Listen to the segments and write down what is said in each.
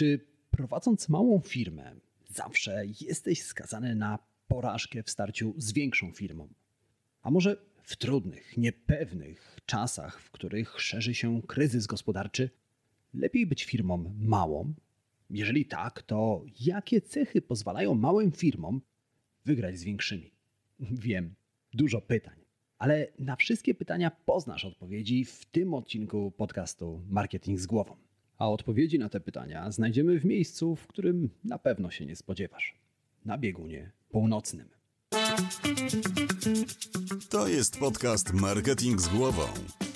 Czy prowadząc małą firmę, zawsze jesteś skazany na porażkę w starciu z większą firmą? A może w trudnych, niepewnych czasach, w których szerzy się kryzys gospodarczy, lepiej być firmą małą? Jeżeli tak, to jakie cechy pozwalają małym firmom wygrać z większymi? Wiem, dużo pytań, ale na wszystkie pytania poznasz odpowiedzi w tym odcinku podcastu Marketing z głową. A odpowiedzi na te pytania znajdziemy w miejscu, w którym na pewno się nie spodziewasz na biegunie północnym. To jest podcast Marketing z głową.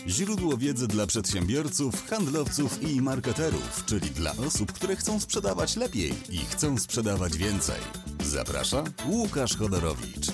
Źródło wiedzy dla przedsiębiorców, handlowców i marketerów, czyli dla osób, które chcą sprzedawać lepiej i chcą sprzedawać więcej. Zaprasza Łukasz Chodorowicz.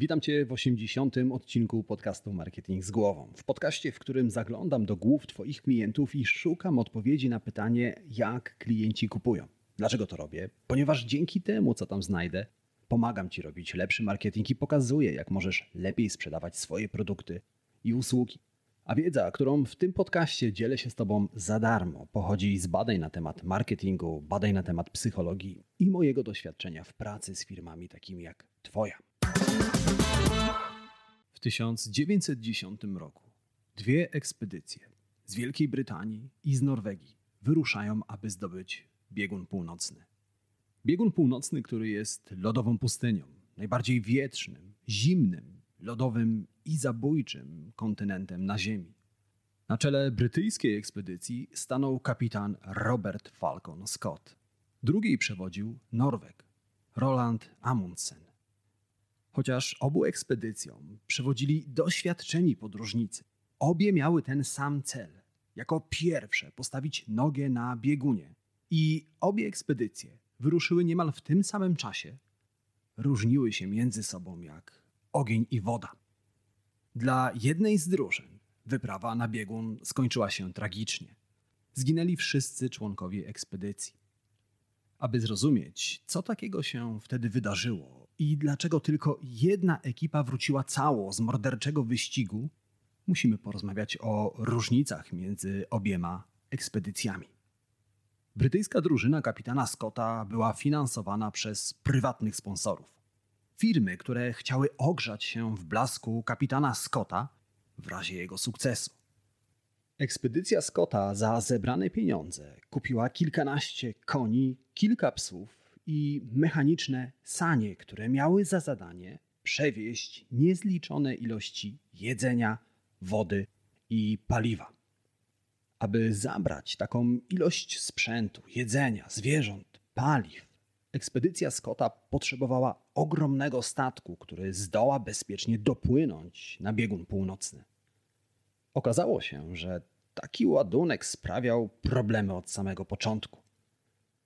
Witam Cię w 80. odcinku podcastu Marketing z Głową. W podcaście, w którym zaglądam do głów Twoich klientów i szukam odpowiedzi na pytanie, jak klienci kupują. Dlaczego to robię? Ponieważ dzięki temu, co tam znajdę, pomagam Ci robić lepszy marketing i pokazuję, jak możesz lepiej sprzedawać swoje produkty i usługi. A wiedza, którą w tym podcaście dzielę się z Tobą za darmo, pochodzi z badań na temat marketingu, badań na temat psychologii i mojego doświadczenia w pracy z firmami takimi jak Twoja. W 1910 roku dwie ekspedycje z Wielkiej Brytanii i z Norwegii wyruszają, aby zdobyć biegun północny. Biegun północny, który jest lodową pustynią, najbardziej wietrznym, zimnym, lodowym i zabójczym kontynentem na Ziemi. Na czele brytyjskiej ekspedycji stanął kapitan Robert Falcon Scott. Drugiej przewodził Norweg, Roland Amundsen. Chociaż obu ekspedycjom przewodzili doświadczeni podróżnicy, obie miały ten sam cel jako pierwsze postawić nogę na biegunie. I obie ekspedycje wyruszyły niemal w tym samym czasie, różniły się między sobą jak ogień i woda. Dla jednej z drużyn wyprawa na biegun skończyła się tragicznie. Zginęli wszyscy członkowie ekspedycji. Aby zrozumieć, co takiego się wtedy wydarzyło i dlaczego tylko jedna ekipa wróciła cało z morderczego wyścigu, musimy porozmawiać o różnicach między obiema ekspedycjami. Brytyjska drużyna kapitana Scotta była finansowana przez prywatnych sponsorów. Firmy, które chciały ogrzać się w blasku kapitana Scotta w razie jego sukcesu. Ekspedycja Scotta za zebrane pieniądze kupiła kilkanaście koni, kilka psów i mechaniczne sanie, które miały za zadanie przewieźć niezliczone ilości jedzenia, wody i paliwa. Aby zabrać taką ilość sprzętu, jedzenia, zwierząt, paliw, ekspedycja Scotta potrzebowała ogromnego statku, który zdoła bezpiecznie dopłynąć na biegun północny. Okazało się, że taki ładunek sprawiał problemy od samego początku.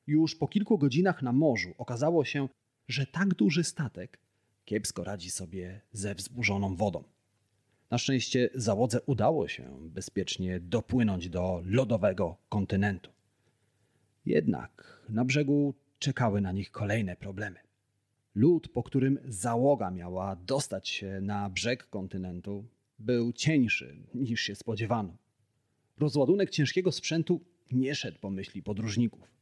Już po kilku godzinach na morzu okazało się, że tak duży statek kiepsko radzi sobie ze wzburzoną wodą. Na szczęście załodze udało się bezpiecznie dopłynąć do lodowego kontynentu. Jednak na brzegu czekały na nich kolejne problemy. Lód, po którym załoga miała dostać się na brzeg kontynentu, był cieńszy niż się spodziewano. Rozładunek ciężkiego sprzętu nie szedł po myśli podróżników.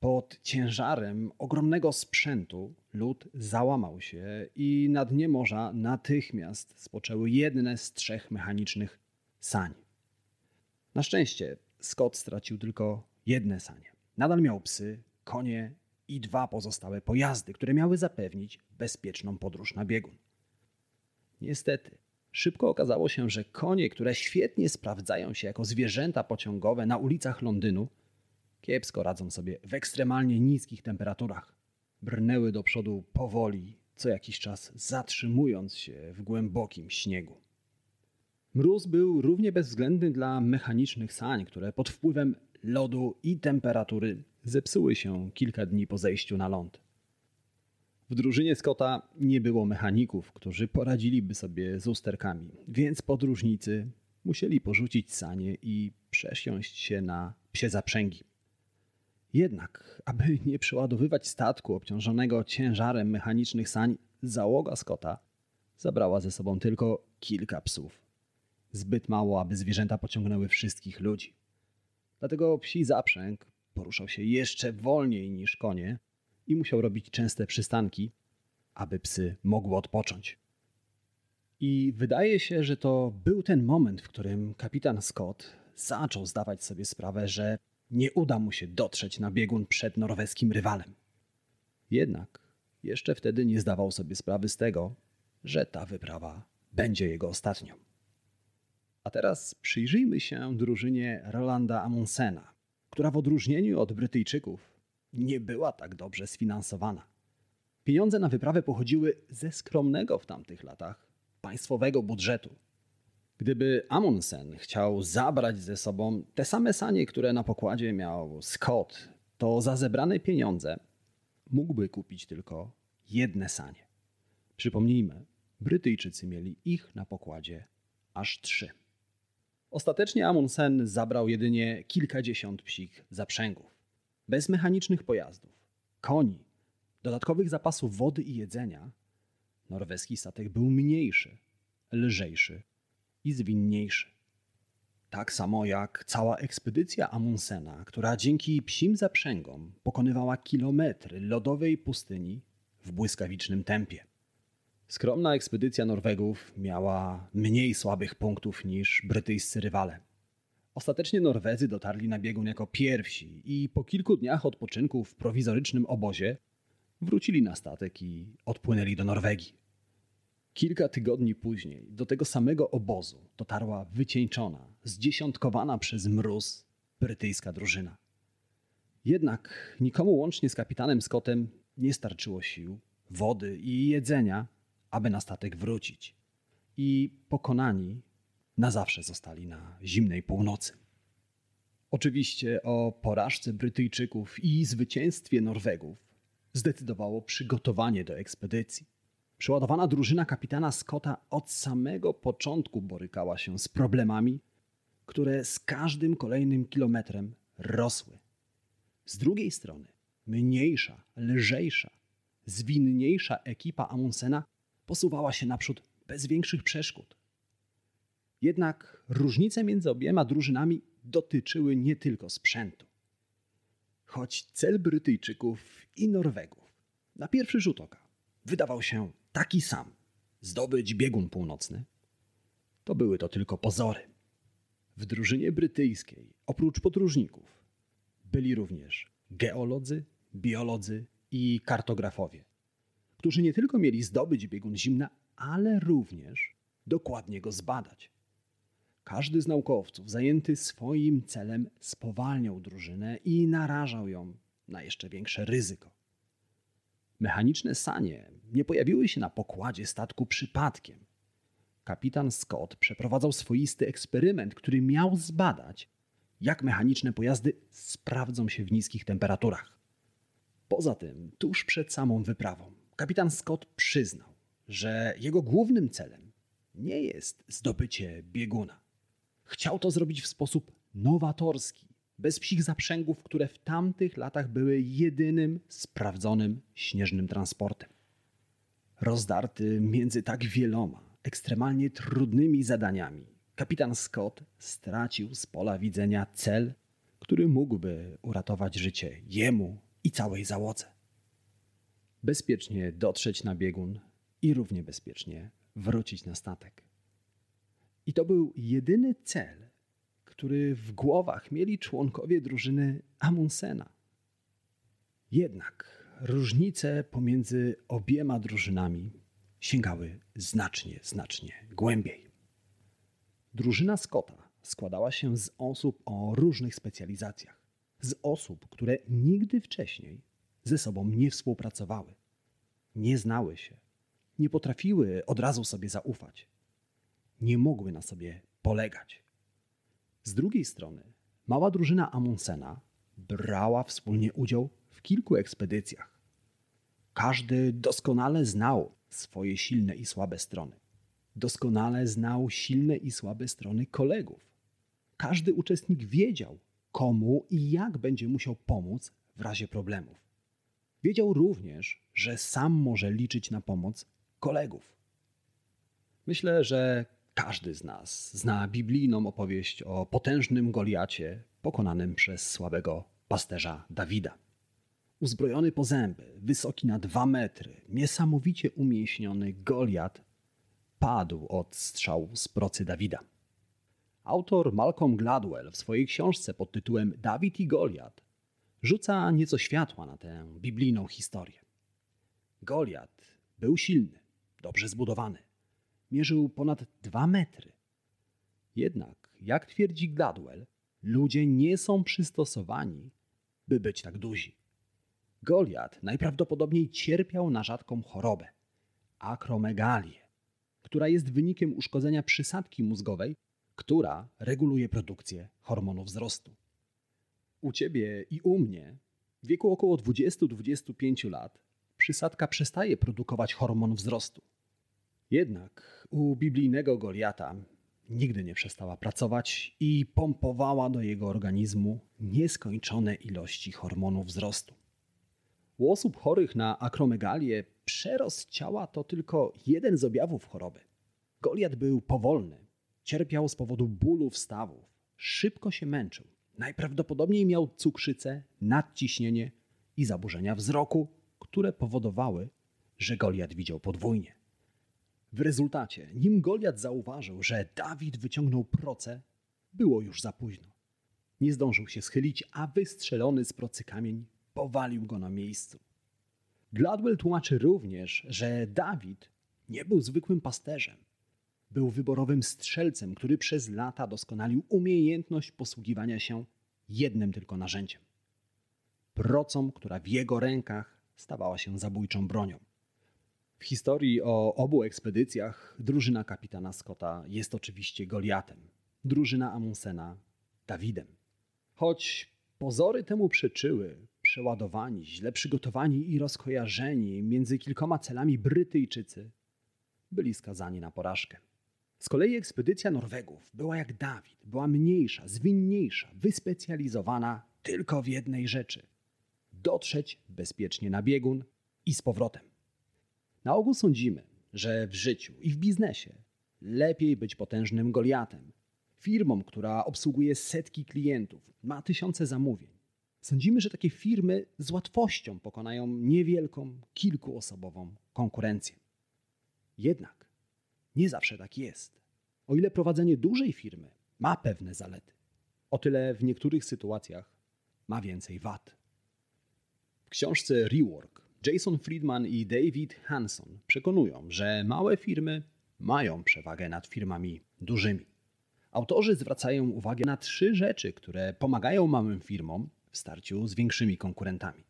Pod ciężarem ogromnego sprzętu lód załamał się i na dnie morza natychmiast spoczęły jedne z trzech mechanicznych sań. Na szczęście Scott stracił tylko jedne sanie. Nadal miał psy, konie i dwa pozostałe pojazdy, które miały zapewnić bezpieczną podróż na biegun. Niestety, szybko okazało się, że konie, które świetnie sprawdzają się jako zwierzęta pociągowe na ulicach Londynu, kiepsko radzą sobie w ekstremalnie niskich temperaturach. Brnęły do przodu powoli, co jakiś czas zatrzymując się w głębokim śniegu. Mróz był równie bezwzględny dla mechanicznych sań, które pod wpływem lodu i temperatury zepsuły się kilka dni po zejściu na ląd. W drużynie Scotta nie było mechaników, którzy poradziliby sobie z usterkami, więc podróżnicy musieli porzucić sanie i przesiąść się na psie zaprzęgi. Jednak, aby nie przeładowywać statku obciążonego ciężarem mechanicznych sań, załoga Scotta zabrała ze sobą tylko kilka psów. Zbyt mało, aby zwierzęta pociągnęły wszystkich ludzi. Dlatego psi zaprzęg poruszał się jeszcze wolniej niż konie i musiał robić częste przystanki, aby psy mogły odpocząć. I wydaje się, że to był ten moment, w którym kapitan Scott zaczął zdawać sobie sprawę, że nie uda mu się dotrzeć na biegun przed norweskim rywalem. Jednak jeszcze wtedy nie zdawał sobie sprawy z tego, że ta wyprawa będzie jego ostatnią. A teraz przyjrzyjmy się drużynie Rolanda Amundsena, która w odróżnieniu od Brytyjczyków nie była tak dobrze sfinansowana. Pieniądze na wyprawę pochodziły ze skromnego w tamtych latach państwowego budżetu. Gdyby Amundsen chciał zabrać ze sobą te same sanie, które na pokładzie miał Scott, to za zebrane pieniądze mógłby kupić tylko jedne sanie. Przypomnijmy, Brytyjczycy mieli ich na pokładzie aż trzy. Ostatecznie Amundsen zabrał jedynie kilkadziesiąt psich zaprzęgów. Bez mechanicznych pojazdów, koni, dodatkowych zapasów wody i jedzenia, norweski statek był mniejszy, lżejszy i zwinniejszy. Tak samo jak cała ekspedycja Amundsena, która dzięki psim zaprzęgom pokonywała kilometry lodowej pustyni w błyskawicznym tempie. Skromna ekspedycja Norwegów miała mniej słabych punktów niż brytyjscy rywale. Ostatecznie Norwedzy dotarli na biegun jako pierwsi i po kilku dniach odpoczynku w prowizorycznym obozie wrócili na statek i odpłynęli do Norwegii. Kilka tygodni później do tego samego obozu dotarła wycieńczona, zdziesiątkowana przez mróz brytyjska drużyna. Jednak nikomu łącznie z kapitanem Scottem nie starczyło sił, wody i jedzenia, aby na statek wrócić. I pokonani na zawsze zostali na zimnej północy. Oczywiście o porażce Brytyjczyków i zwycięstwie Norwegów zdecydowało przygotowanie do ekspedycji. Przeładowana drużyna kapitana Scotta od samego początku borykała się z problemami, które z każdym kolejnym kilometrem rosły. Z drugiej strony, mniejsza, lżejsza, zwinniejsza ekipa Amundsena posuwała się naprzód bez większych przeszkód. Jednak różnice między obiema drużynami dotyczyły nie tylko sprzętu. Choć cel Brytyjczyków i Norwegów na pierwszy rzut oka wydawał się taki sam zdobyć biegun północny, to były to tylko pozory. W drużynie brytyjskiej, oprócz podróżników, byli również geolodzy, biolodzy i kartografowie, którzy nie tylko mieli zdobyć biegun zimna, ale również dokładnie go zbadać. Każdy z naukowców zajęty swoim celem spowalniał drużynę i narażał ją na jeszcze większe ryzyko. Mechaniczne sanie nie pojawiły się na pokładzie statku przypadkiem. Kapitan Scott przeprowadzał swoisty eksperyment, który miał zbadać, jak mechaniczne pojazdy sprawdzą się w niskich temperaturach. Poza tym, tuż przed samą wyprawą, kapitan Scott przyznał, że jego głównym celem nie jest zdobycie bieguna. Chciał to zrobić w sposób nowatorski, bez psich zaprzęgów, które w tamtych latach były jedynym sprawdzonym śnieżnym transportem. Rozdarty między tak wieloma, ekstremalnie trudnymi zadaniami, kapitan Scott stracił z pola widzenia cel, który mógłby uratować życie jemu i całej załodze. Bezpiecznie dotrzeć na biegun i równie bezpiecznie wrócić na statek. I to był jedyny cel, który w głowach mieli członkowie drużyny Amundsena. Jednak różnice pomiędzy obiema drużynami sięgały znacznie, znacznie głębiej. Drużyna Scotta składała się z osób o różnych specjalizacjach, z osób, które nigdy wcześniej ze sobą nie współpracowały, nie znały się, nie potrafiły od razu sobie zaufać, nie mogły na sobie polegać. Z drugiej strony, mała drużyna Amundsena brała wspólnie udział w kilku ekspedycjach. Każdy doskonale znał swoje silne i słabe strony. Doskonale znał silne i słabe strony kolegów. Każdy uczestnik wiedział, komu i jak będzie musiał pomóc w razie problemów. Wiedział również, że sam może liczyć na pomoc kolegów. Myślę, że każdy z nas zna biblijną opowieść o potężnym Goliacie pokonanym przez słabego pasterza Dawida. Uzbrojony po zęby, wysoki na dwa metry, niesamowicie umięśniony Goliat padł od strzału z procy Dawida. Autor Malcolm Gladwell w swojej książce pod tytułem Dawid i Goliat rzuca nieco światła na tę biblijną historię. Goliat był silny, dobrze zbudowany. Mierzył ponad dwa metry. Jednak, jak twierdzi Gladwell, ludzie nie są przystosowani, by być tak duzi. Goliat najprawdopodobniej cierpiał na rzadką chorobę akromegalię, która jest wynikiem uszkodzenia przysadki mózgowej, która reguluje produkcję hormonu wzrostu. U ciebie i u mnie w wieku około 20-25 lat przysadka przestaje produkować hormon wzrostu. Jednak u biblijnego Goliata nigdy nie przestała pracować i pompowała do jego organizmu nieskończone ilości hormonu wzrostu. U osób chorych na akromegalię przerost ciała to tylko jeden z objawów choroby. Goliat był powolny, cierpiał z powodu bólu wstawów, szybko się męczył. Najprawdopodobniej miał cukrzycę, nadciśnienie i zaburzenia wzroku, które powodowały, że Goliat widział podwójnie. W rezultacie, nim Goliat zauważył, że Dawid wyciągnął proce, było już za późno. Nie zdążył się schylić, a wystrzelony z procy kamień powalił go na miejscu. Gladwell tłumaczy również, że Dawid nie był zwykłym pasterzem. Był wyborowym strzelcem, który przez lata doskonalił umiejętność posługiwania się jednym tylko narzędziem procą, która w jego rękach stawała się zabójczą bronią. W historii o obu ekspedycjach drużyna kapitana Scotta jest oczywiście Goliatem, drużyna Amundsena Dawidem. Choć pozory temu przeczyły, przeładowani, źle przygotowani i rozkojarzeni między kilkoma celami Brytyjczycy byli skazani na porażkę. Z kolei ekspedycja Norwegów była jak Dawid, była mniejsza, zwinniejsza, wyspecjalizowana tylko w jednej rzeczy dotrzeć bezpiecznie na biegun i z powrotem. Na ogół sądzimy, że w życiu i w biznesie lepiej być potężnym Goliatem, firmą, która obsługuje setki klientów, ma tysiące zamówień. Sądzimy, że takie firmy z łatwością pokonają niewielką, kilkuosobową konkurencję. Jednak nie zawsze tak jest. O ile prowadzenie dużej firmy ma pewne zalety, o tyle w niektórych sytuacjach ma więcej wad. W książce Rework Jason Friedman i David Hanson przekonują, że małe firmy mają przewagę nad firmami dużymi. Autorzy zwracają uwagę na trzy rzeczy, które pomagają małym firmom w starciu z większymi konkurentami.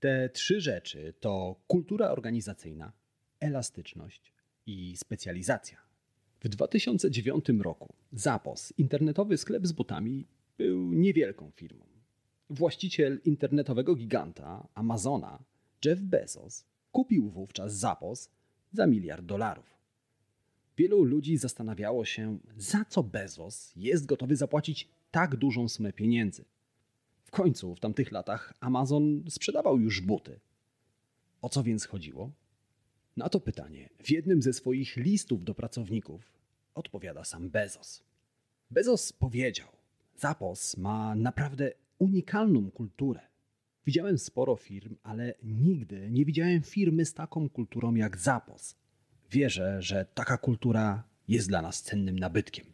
Te trzy rzeczy to kultura organizacyjna, elastyczność i specjalizacja. W 2009 roku Zapos, internetowy sklep z butami, był niewielką firmą. Właściciel internetowego giganta Amazona, Jeff Bezos, kupił wówczas Zapos za miliard dolarów. Wielu ludzi zastanawiało się, za co Bezos jest gotowy zapłacić tak dużą sumę pieniędzy. W końcu w tamtych latach Amazon sprzedawał już buty. O co więc chodziło? Na to pytanie w jednym ze swoich listów do pracowników odpowiada sam Bezos. Bezos powiedział: Zapos ma naprawdę unikalną kulturę. Widziałem sporo firm, ale nigdy nie widziałem firmy z taką kulturą jak Zapos. Wierzę, że taka kultura jest dla nas cennym nabytkiem.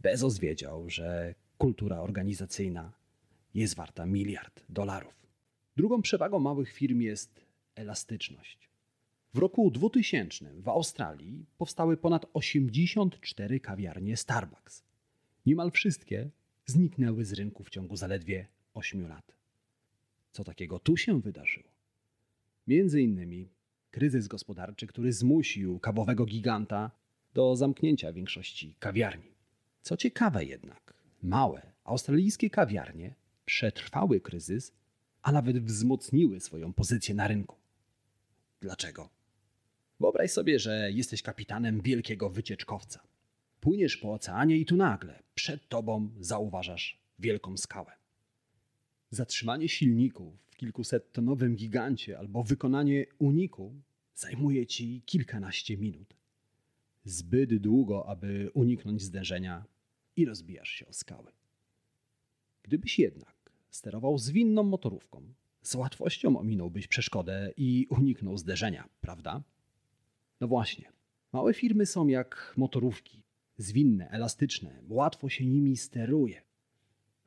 Bezos wiedział, że kultura organizacyjna jest warta miliard dolarów. Drugą przewagą małych firm jest elastyczność. W roku 2000 w Australii powstały ponad 84 kawiarnie Starbucks. Niemal wszystkie zniknęły z rynku w ciągu zaledwie 8 lat. Co takiego tu się wydarzyło? Między innymi kryzys gospodarczy, który zmusił kawowego giganta do zamknięcia większości kawiarni. Co ciekawe jednak, małe australijskie kawiarnie przetrwały kryzys, a nawet wzmocniły swoją pozycję na rynku. Dlaczego? Wyobraź sobie, że jesteś kapitanem wielkiego wycieczkowca. Płyniesz po oceanie i tu nagle przed tobą zauważasz wielką skałę. Zatrzymanie silników w kilkusettonowym gigancie albo wykonanie uniku zajmuje ci kilkanaście minut. Zbyt długo, aby uniknąć zderzenia i rozbijasz się o skały. Gdybyś jednak sterował zwinną motorówką, z łatwością ominąłbyś przeszkodę i uniknął zderzenia, prawda? No właśnie. Małe firmy są jak motorówki. Zwinne, elastyczne, łatwo się nimi steruje.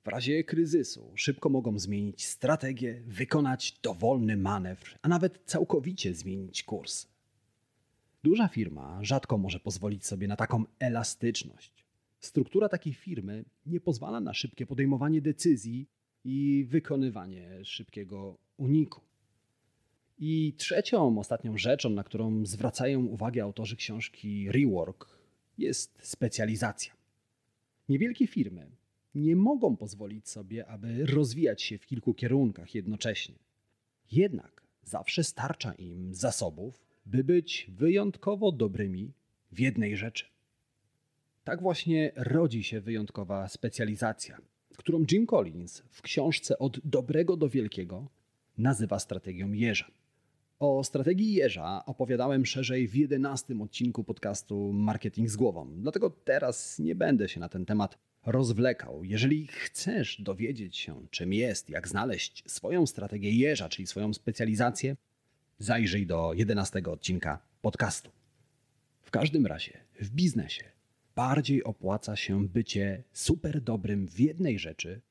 W razie kryzysu szybko mogą zmienić strategię, wykonać dowolny manewr, a nawet całkowicie zmienić kurs. Duża firma rzadko może pozwolić sobie na taką elastyczność. Struktura takiej firmy nie pozwala na szybkie podejmowanie decyzji i wykonywanie szybkiego uniku. I trzecią, ostatnią rzeczą, na którą zwracają uwagę autorzy książki Rework, jest specjalizacja. Niewielkie firmy nie mogą pozwolić sobie, aby rozwijać się w kilku kierunkach jednocześnie. Jednak zawsze starcza im zasobów, by być wyjątkowo dobrymi w jednej rzeczy. Tak właśnie rodzi się wyjątkowa specjalizacja, którą Jim Collins w książce Od dobrego do wielkiego nazywa strategią jeża. O strategii jeża opowiadałem szerzej w jedenastym odcinku podcastu Marketing z głową, dlatego teraz nie będę się na ten temat rozwlekał. Jeżeli chcesz dowiedzieć się, czym jest, jak znaleźć swoją strategię jeża, czyli swoją specjalizację, zajrzyj do jedenastego odcinka podcastu. W każdym razie w biznesie bardziej opłaca się bycie super dobrym w jednej rzeczy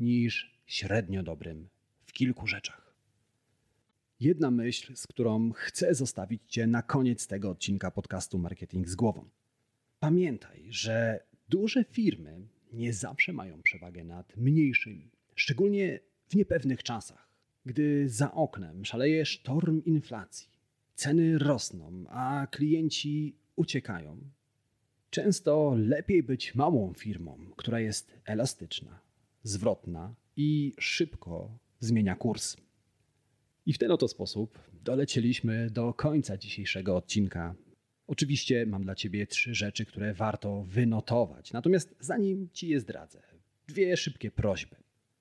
niż średnio dobrym w kilku rzeczach. Jedna myśl, z którą chcę zostawić Cię na koniec tego odcinka podcastu Marketing z głową. Pamiętaj, że duże firmy nie zawsze mają przewagę nad mniejszymi, szczególnie w niepewnych czasach, gdy za oknem szaleje sztorm inflacji, ceny rosną, a klienci uciekają Często lepiej być małą firmą, która jest elastyczna, zwrotna i szybko zmienia kurs. I w ten oto sposób dolecieliśmy do końca dzisiejszego odcinka. Oczywiście mam dla Ciebie trzy rzeczy, które warto wynotować. Natomiast zanim Ci je zdradzę, dwie szybkie prośby.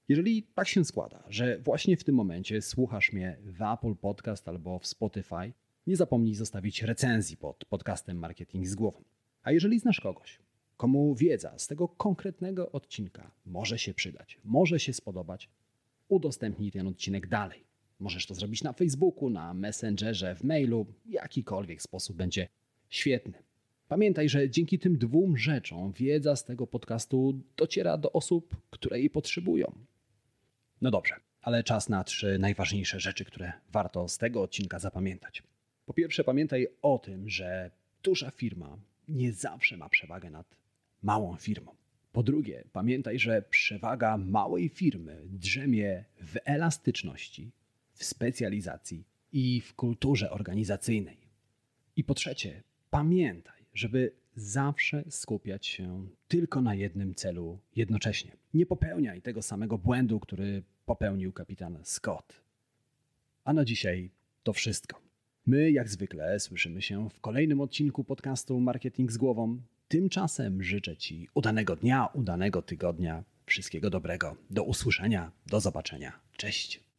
Jeżeli tak się składa, że właśnie w tym momencie słuchasz mnie w Apple Podcast albo w Spotify, nie zapomnij zostawić recenzji pod podcastem Marketing z głową. A jeżeli znasz kogoś, komu wiedza z tego konkretnego odcinka może się przydać, może się spodobać, udostępnij ten odcinek dalej. Możesz to zrobić na Facebooku, na Messengerze, w mailu, jakikolwiek sposób będzie świetny. Pamiętaj, że dzięki tym dwóm rzeczom wiedza z tego podcastu dociera do osób, które jej potrzebują. No dobrze, ale czas na trzy najważniejsze rzeczy, które warto z tego odcinka zapamiętać. Po pierwsze, pamiętaj o tym, że duża firma nie zawsze ma przewagę nad małą firmą. Po drugie, pamiętaj, że przewaga małej firmy drzemie w elastyczności, w specjalizacji i w kulturze organizacyjnej. I po trzecie, pamiętaj, żeby zawsze skupiać się tylko na jednym celu jednocześnie. Nie popełniaj tego samego błędu, który popełnił kapitan Scott. A na dzisiaj to wszystko. My, jak zwykle, słyszymy się w kolejnym odcinku podcastu Marketing z Głową. Tymczasem życzę Ci udanego dnia, udanego tygodnia, wszystkiego dobrego. Do usłyszenia, do zobaczenia. Cześć.